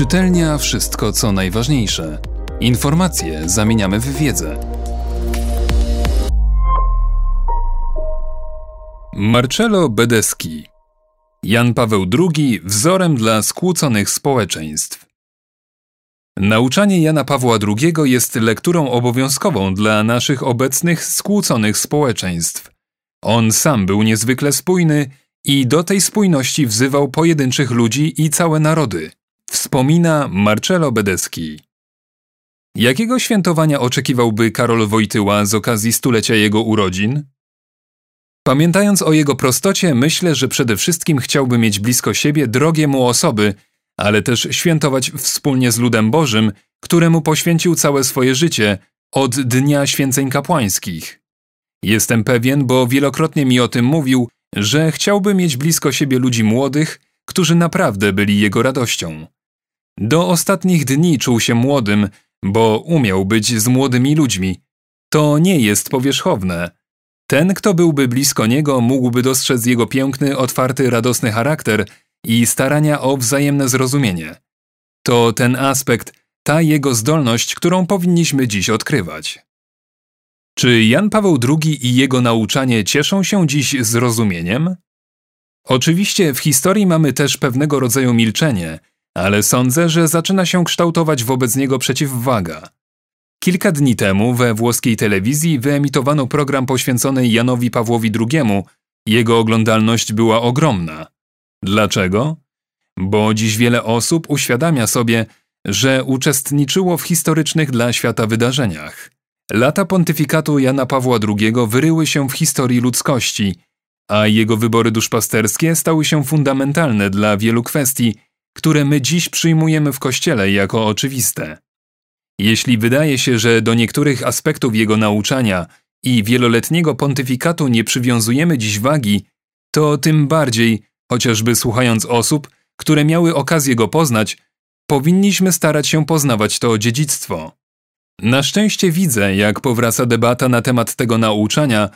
Czytelnia wszystko co najważniejsze. Informacje zamieniamy w wiedzę. Marcello Bedeski Jan Paweł II wzorem dla skłóconych społeczeństw. Nauczanie Jana Pawła II jest lekturą obowiązkową dla naszych obecnych skłóconych społeczeństw. On sam był niezwykle spójny i do tej spójności wzywał pojedynczych ludzi i całe narody. Wspomina Marcello Bedeski. Jakiego świętowania oczekiwałby Karol Wojtyła z okazji stulecia jego urodzin? Pamiętając o jego prostocie, myślę, że przede wszystkim chciałby mieć blisko siebie drogie mu osoby, ale też świętować wspólnie z ludem Bożym, któremu poświęcił całe swoje życie od dnia święceń kapłańskich. Jestem pewien, bo wielokrotnie mi o tym mówił, że chciałby mieć blisko siebie ludzi młodych, którzy naprawdę byli jego radością. Do ostatnich dni czuł się młodym, bo umiał być z młodymi ludźmi. To nie jest powierzchowne. Ten, kto byłby blisko niego, mógłby dostrzec jego piękny, otwarty, radosny charakter i starania o wzajemne zrozumienie. To ten aspekt, ta jego zdolność, którą powinniśmy dziś odkrywać. Czy Jan Paweł II i jego nauczanie cieszą się dziś zrozumieniem? Oczywiście w historii mamy też pewnego rodzaju milczenie, ale sądzę, że zaczyna się kształtować wobec niego przeciwwaga. Kilka dni temu we włoskiej telewizji wyemitowano program poświęcony Janowi Pawłowi II. Jego oglądalność była ogromna. Dlaczego? Bo dziś wiele osób uświadamia sobie, że uczestniczyło w historycznych dla świata wydarzeniach. Lata pontyfikatu Jana Pawła II wyryły się w historii ludzkości, a jego wybory duszpasterskie stały się fundamentalne dla wielu kwestii, które my dziś przyjmujemy w Kościele jako oczywiste. Jeśli wydaje się, że do niektórych aspektów jego nauczania i wieloletniego pontyfikatu nie przywiązujemy dziś wagi, to tym bardziej, chociażby słuchając osób, które miały okazję go poznać, powinniśmy starać się poznawać to dziedzictwo. Na szczęście widzę, jak powraca debata na temat tego nauczania,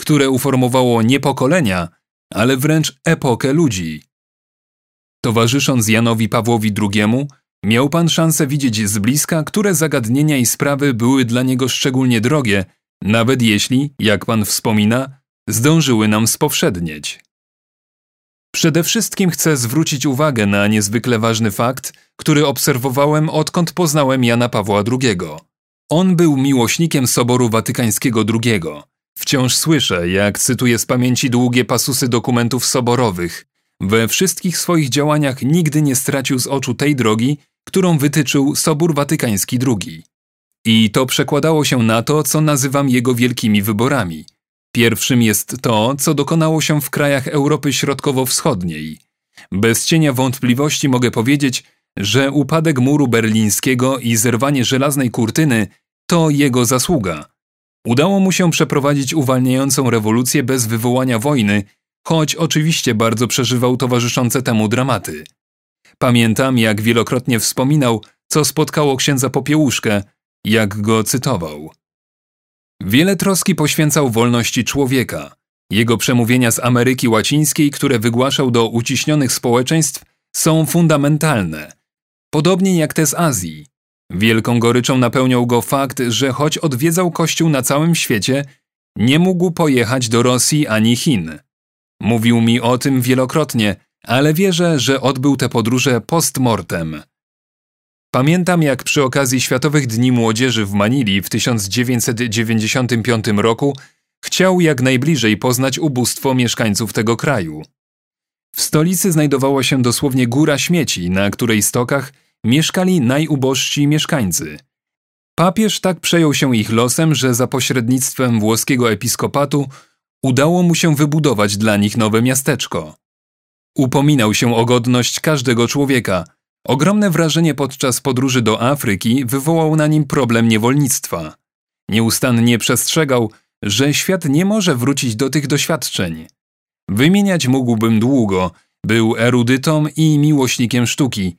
które uformowało nie pokolenia, ale wręcz epokę ludzi. Towarzysząc Janowi Pawłowi II, miał pan szansę widzieć z bliska, które zagadnienia i sprawy były dla niego szczególnie drogie, nawet jeśli, jak pan wspomina, zdążyły nam spowszednieć. Przede wszystkim chcę zwrócić uwagę na niezwykle ważny fakt, który obserwowałem odkąd poznałem Jana Pawła II. On był miłośnikiem Soboru Watykańskiego II. Wciąż słyszę, jak cytuję z pamięci długie pasusy dokumentów soborowych, we wszystkich swoich działaniach nigdy nie stracił z oczu tej drogi, którą wytyczył Sobór Watykański II. I to przekładało się na to, co nazywam jego wielkimi wyborami. Pierwszym jest to, co dokonało się w krajach Europy Środkowo-Wschodniej. Bez cienia wątpliwości mogę powiedzieć, że upadek muru berlińskiego i zerwanie żelaznej kurtyny to jego zasługa. Udało mu się przeprowadzić uwalniającą rewolucję bez wywołania wojny choć oczywiście bardzo przeżywał towarzyszące temu dramaty. Pamiętam, jak wielokrotnie wspominał, co spotkało księdza Popiełuszkę, jak go cytował. Wiele troski poświęcał wolności człowieka. Jego przemówienia z Ameryki Łacińskiej, które wygłaszał do uciśnionych społeczeństw, są fundamentalne. Podobnie jak te z Azji. Wielką goryczą napełniał go fakt, że choć odwiedzał Kościół na całym świecie, nie mógł pojechać do Rosji ani Chin. Mówił mi o tym wielokrotnie, ale wierzę, że odbył te podróże post mortem. Pamiętam, jak przy okazji Światowych Dni Młodzieży w Manili w 1995 roku chciał jak najbliżej poznać ubóstwo mieszkańców tego kraju. W stolicy znajdowała się dosłownie góra śmieci, na której stokach mieszkali najubożsi mieszkańcy. Papież tak przejął się ich losem, że za pośrednictwem włoskiego episkopatu udało mu się wybudować dla nich nowe miasteczko. Upominał się o godność każdego człowieka. Ogromne wrażenie podczas podróży do Afryki wywołał na nim problem niewolnictwa. Nieustannie przestrzegał, że świat nie może wrócić do tych doświadczeń. Wymieniać mógłbym długo, był erudytą i miłośnikiem sztuki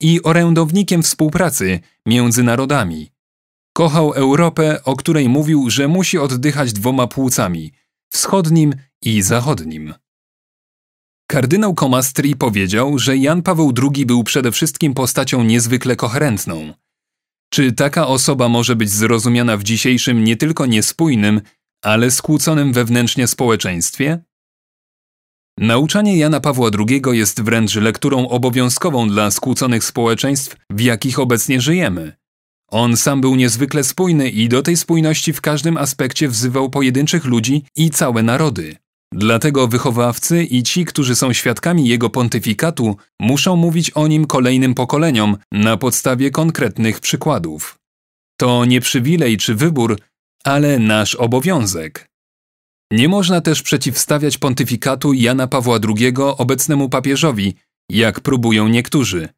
i orędownikiem współpracy między narodami. Kochał Europę, o której mówił, że musi oddychać dwoma płucami – wschodnim i zachodnim. Kardynał Comastri powiedział, że Jan Paweł II był przede wszystkim postacią niezwykle koherentną. Czy taka osoba może być zrozumiana w dzisiejszym nie tylko niespójnym, ale skłóconym wewnętrznie społeczeństwie? Nauczanie Jana Pawła II jest wręcz lekturą obowiązkową dla skłóconych społeczeństw, w jakich obecnie żyjemy. On sam był niezwykle spójny i do tej spójności w każdym aspekcie wzywał pojedynczych ludzi i całe narody. Dlatego wychowawcy i ci, którzy są świadkami jego pontyfikatu, muszą mówić o nim kolejnym pokoleniom na podstawie konkretnych przykładów. To nie przywilej czy wybór, ale nasz obowiązek. Nie można też przeciwstawiać pontyfikatu Jana Pawła II obecnemu papieżowi, jak próbują niektórzy.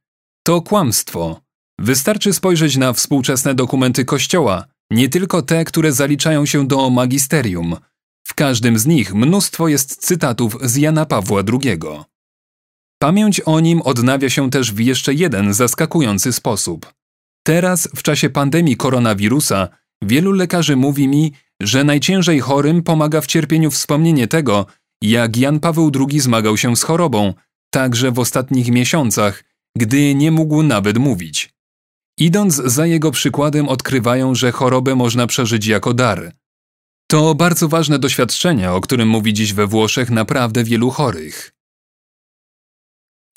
To kłamstwo. Wystarczy spojrzeć na współczesne dokumenty Kościoła, nie tylko te, które zaliczają się do magisterium. W każdym z nich mnóstwo jest cytatów z Jana Pawła II. Pamięć o nim odnawia się też w jeszcze jeden zaskakujący sposób. Teraz, w czasie pandemii koronawirusa, wielu lekarzy mówi mi, że najciężej chorym pomaga w cierpieniu wspomnienie tego, jak Jan Paweł II zmagał się z chorobą, także w ostatnich miesiącach, gdy nie mógł nawet mówić. Idąc za jego przykładem, odkrywają, że chorobę można przeżyć jako dar. To bardzo ważne doświadczenie, o którym mówi dziś we Włoszech naprawdę wielu chorych.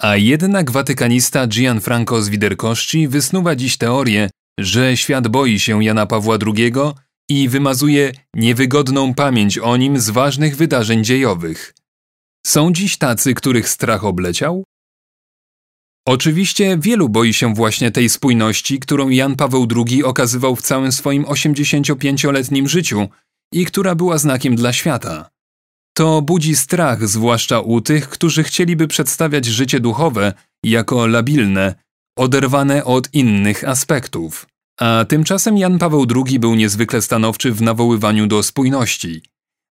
A jednak watykanista Gianfranco Swiderkowski wysnuwa dziś teorię, że świat boi się Jana Pawła II i wymazuje niewygodną pamięć o nim z ważnych wydarzeń dziejowych. Są dziś tacy, których strach obleciał? Oczywiście wielu boi się właśnie tej spójności, którą Jan Paweł II okazywał w całym swoim 85-letnim życiu i która była znakiem dla świata. To budzi strach, zwłaszcza u tych, którzy chcieliby przedstawiać życie duchowe jako labilne, oderwane od innych aspektów. A tymczasem Jan Paweł II był niezwykle stanowczy w nawoływaniu do spójności.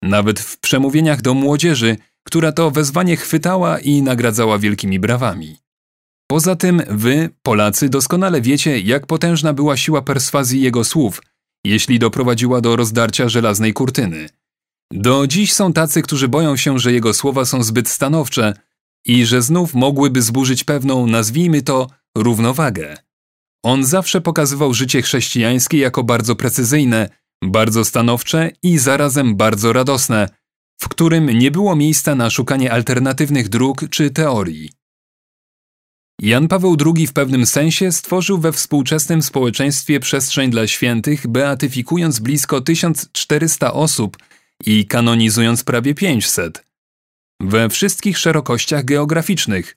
Nawet w przemówieniach do młodzieży, która to wezwanie chwytała i nagradzała wielkimi brawami. Poza tym wy, Polacy, doskonale wiecie, jak potężna była siła perswazji jego słów, jeśli doprowadziła do rozdarcia żelaznej kurtyny. Do dziś są tacy, którzy boją się, że jego słowa są zbyt stanowcze i że znów mogłyby zburzyć pewną, nazwijmy to, równowagę. On zawsze pokazywał życie chrześcijańskie jako bardzo precyzyjne, bardzo stanowcze i zarazem bardzo radosne, w którym nie było miejsca na szukanie alternatywnych dróg czy teorii. Jan Paweł II w pewnym sensie stworzył we współczesnym społeczeństwie przestrzeń dla świętych, beatyfikując blisko 1400 osób i kanonizując prawie 500. We wszystkich szerokościach geograficznych,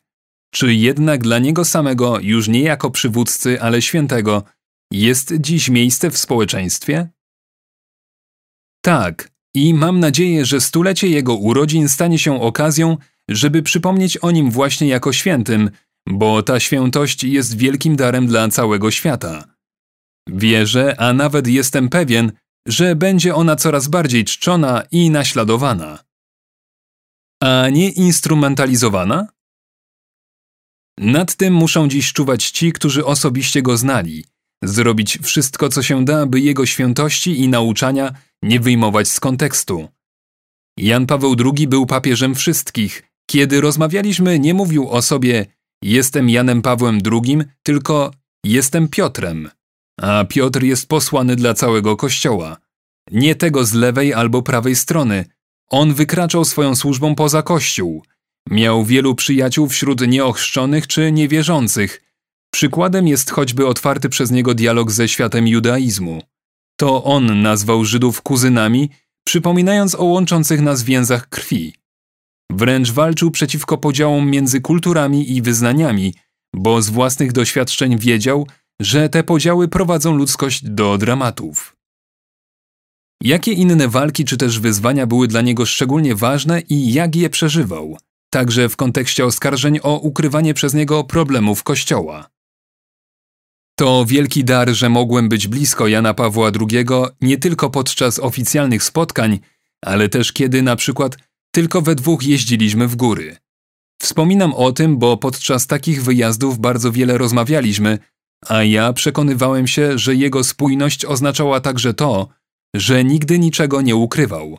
czy jednak dla niego samego, już nie jako przywódcy, ale świętego, jest dziś miejsce w społeczeństwie? Tak, i mam nadzieję, że stulecie jego urodzin stanie się okazją, żeby przypomnieć o nim właśnie jako świętym, bo ta świętość jest wielkim darem dla całego świata. Wierzę, a nawet jestem pewien, że będzie ona coraz bardziej czczona i naśladowana. A nie instrumentalizowana? Nad tym muszą dziś czuwać ci, którzy osobiście go znali, zrobić wszystko, co się da, by jego świętości i nauczania nie wyjmować z kontekstu. Jan Paweł II był papieżem wszystkich. Kiedy rozmawialiśmy, nie mówił o sobie jestem Janem Pawłem II, tylko jestem Piotrem. A Piotr jest posłany dla całego Kościoła. Nie tego z lewej albo prawej strony. On wykraczał swoją służbą poza Kościół – Miał wielu przyjaciół wśród nieochrzczonych czy niewierzących. Przykładem jest choćby otwarty przez niego dialog ze światem judaizmu. To on nazwał Żydów kuzynami, przypominając o łączących nas więzach krwi. Wręcz walczył przeciwko podziałom między kulturami i wyznaniami, bo z własnych doświadczeń wiedział, że te podziały prowadzą ludzkość do dramatów. Jakie inne walki czy też wyzwania były dla niego szczególnie ważne i jak je przeżywał? także w kontekście oskarżeń o ukrywanie przez niego problemów Kościoła. To wielki dar, że mogłem być blisko Jana Pawła II nie tylko podczas oficjalnych spotkań, ale też kiedy na przykład tylko we dwóch jeździliśmy w góry. Wspominam o tym, bo podczas takich wyjazdów bardzo wiele rozmawialiśmy, a ja przekonywałem się, że jego spójność oznaczała także to, że nigdy niczego nie ukrywał.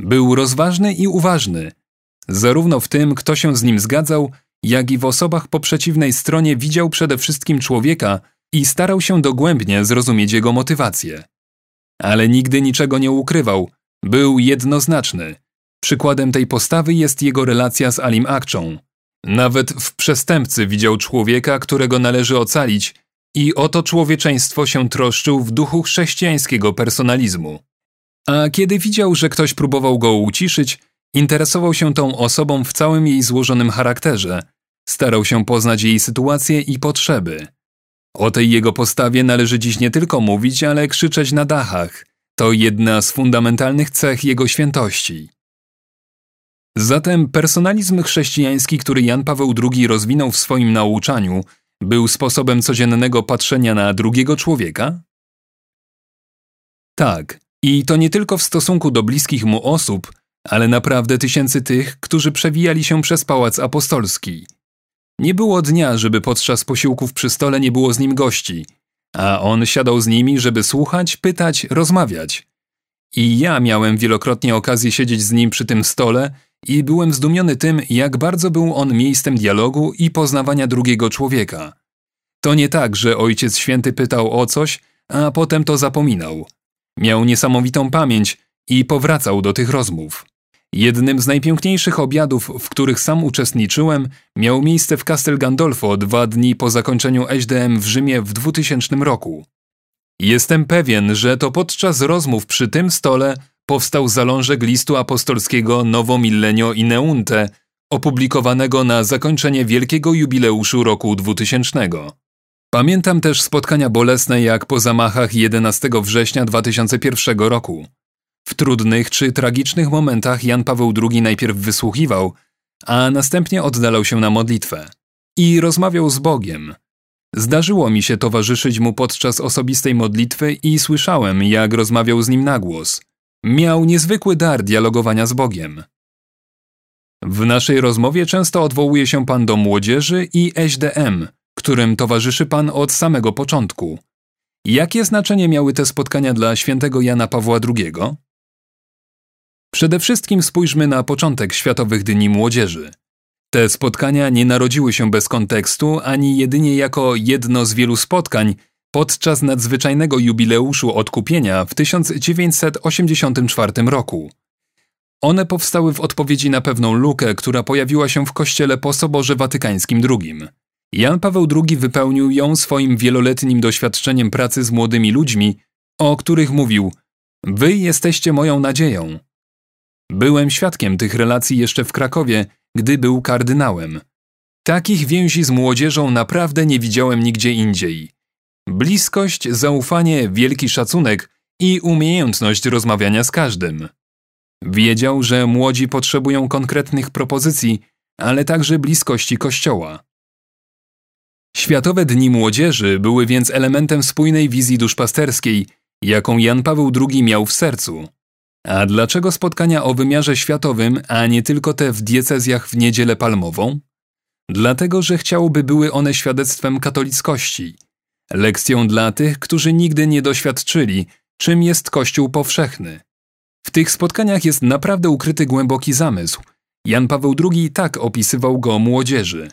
Był rozważny i uważny, Zarówno w tym, kto się z nim zgadzał, jak i w osobach po przeciwnej stronie widział przede wszystkim człowieka i starał się dogłębnie zrozumieć jego motywację. Ale nigdy niczego nie ukrywał, był jednoznaczny. Przykładem tej postawy jest jego relacja z Alim Akczą. Nawet w przestępcy widział człowieka, którego należy ocalić, i o to człowieczeństwo się troszczył w duchu chrześcijańskiego personalizmu. A kiedy widział, że ktoś próbował go uciszyć, interesował się tą osobą w całym jej złożonym charakterze, starał się poznać jej sytuację i potrzeby. O tej jego postawie należy dziś nie tylko mówić, ale krzyczeć na dachach. To jedna z fundamentalnych cech jego świętości. Zatem personalizm chrześcijański, który Jan Paweł II rozwinął w swoim nauczaniu, był sposobem codziennego patrzenia na drugiego człowieka? Tak, i to nie tylko w stosunku do bliskich mu osób, ale naprawdę tysięcy tych, którzy przewijali się przez pałac apostolski. Nie było dnia, żeby podczas posiłków przy stole nie było z nim gości, a on siadał z nimi, żeby słuchać, pytać, rozmawiać. I ja miałem wielokrotnie okazję siedzieć z nim przy tym stole i byłem zdumiony tym, jak bardzo był on miejscem dialogu i poznawania drugiego człowieka. To nie tak, że Ojciec Święty pytał o coś, a potem to zapominał. Miał niesamowitą pamięć i powracał do tych rozmów. Jednym z najpiękniejszych obiadów, w których sam uczestniczyłem, miał miejsce w Castel Gandolfo dwa dni po zakończeniu SDM w Rzymie w 2000 roku. Jestem pewien, że to podczas rozmów przy tym stole powstał zalążek listu apostolskiego Novo Millenio Ineunte, opublikowanego na zakończenie wielkiego jubileuszu roku 2000. Pamiętam też spotkania bolesne jak po zamachach 11 września 2001 roku. W trudnych czy tragicznych momentach Jan Paweł II najpierw wysłuchiwał, a następnie oddalał się na modlitwę i rozmawiał z Bogiem. Zdarzyło mi się towarzyszyć mu podczas osobistej modlitwy i słyszałem, jak rozmawiał z nim na głos. Miał niezwykły dar dialogowania z Bogiem. W naszej rozmowie często odwołuje się Pan do młodzieży i SDM, którym towarzyszy Pan od samego początku. Jakie znaczenie miały te spotkania dla świętego Jana Pawła II? Przede wszystkim spójrzmy na początek Światowych Dni Młodzieży. Te spotkania nie narodziły się bez kontekstu, ani jedynie jako jedno z wielu spotkań podczas nadzwyczajnego jubileuszu odkupienia w 1984 roku. One powstały w odpowiedzi na pewną lukę, która pojawiła się w kościele po Soborze Watykańskim II. Jan Paweł II wypełnił ją swoim wieloletnim doświadczeniem pracy z młodymi ludźmi, o których mówił: Wy jesteście moją nadzieją. Byłem świadkiem tych relacji jeszcze w Krakowie, gdy był kardynałem. Takich więzi z młodzieżą naprawdę nie widziałem nigdzie indziej. Bliskość, zaufanie, wielki szacunek i umiejętność rozmawiania z każdym. Wiedział, że młodzi potrzebują konkretnych propozycji, ale także bliskości Kościoła. Światowe Dni Młodzieży były więc elementem spójnej wizji duszpasterskiej, jaką Jan Paweł II miał w sercu. A dlaczego spotkania o wymiarze światowym, a nie tylko te w diecezjach w niedzielę palmową? Dlatego, że chciałby były one świadectwem katolickości, lekcją dla tych, którzy nigdy nie doświadczyli, czym jest Kościół powszechny. W tych spotkaniach jest naprawdę ukryty głęboki zamysł. Jan Paweł II tak opisywał go młodzieży.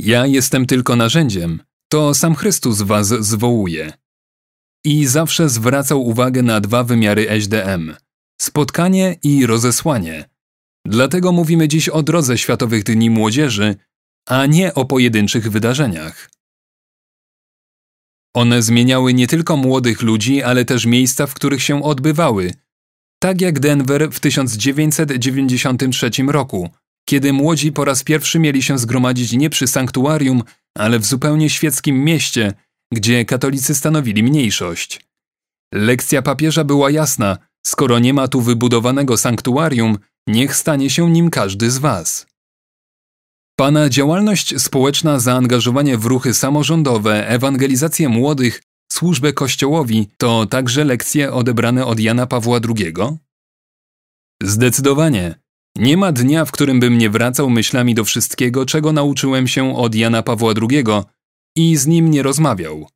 Ja jestem tylko narzędziem, to sam Chrystus was zwołuje. I zawsze zwracał uwagę na dwa wymiary SDM spotkanie i rozesłanie. Dlatego mówimy dziś o drodze Światowych Dni Młodzieży, a nie o pojedynczych wydarzeniach. One zmieniały nie tylko młodych ludzi, ale też miejsca, w których się odbywały, tak jak Denver w 1993 roku, kiedy młodzi po raz pierwszy mieli się zgromadzić nie przy sanktuarium, ale w zupełnie świeckim mieście, gdzie katolicy stanowili mniejszość. Lekcja papieża była jasna: skoro nie ma tu wybudowanego sanktuarium, niech stanie się nim każdy z Was. Pana działalność społeczna, zaangażowanie w ruchy samorządowe, ewangelizację młodych, służbę Kościołowi to także lekcje odebrane od Jana Pawła II? Zdecydowanie. Nie ma dnia, w którym bym nie wracał myślami do wszystkiego, czego nauczyłem się od Jana Pawła II i z nim nie rozmawiał.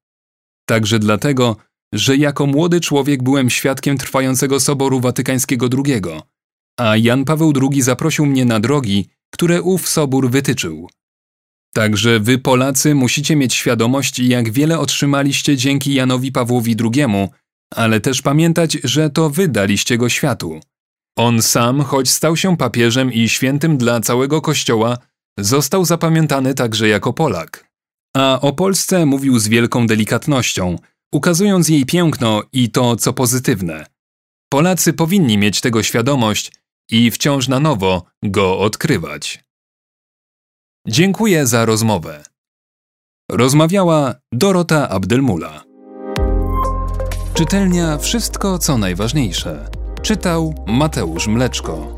Także dlatego, że jako młody człowiek byłem świadkiem trwającego Soboru Watykańskiego II, a Jan Paweł II zaprosił mnie na drogi, które ów sobór wytyczył. Także wy, Polacy, musicie mieć świadomość, jak wiele otrzymaliście dzięki Janowi Pawłowi II, ale też pamiętać, że to wy daliście go światu. On sam, choć stał się papieżem i świętym dla całego Kościoła, został zapamiętany także jako Polak. A o Polsce mówił z wielką delikatnością, ukazując jej piękno i to, co pozytywne. Polacy powinni mieć tego świadomość i wciąż na nowo go odkrywać. Dziękuję za rozmowę. Rozmawiała Dorota Abdelmula. Czytelnia Wszystko co najważniejsze. Czytał Mateusz Mleczko.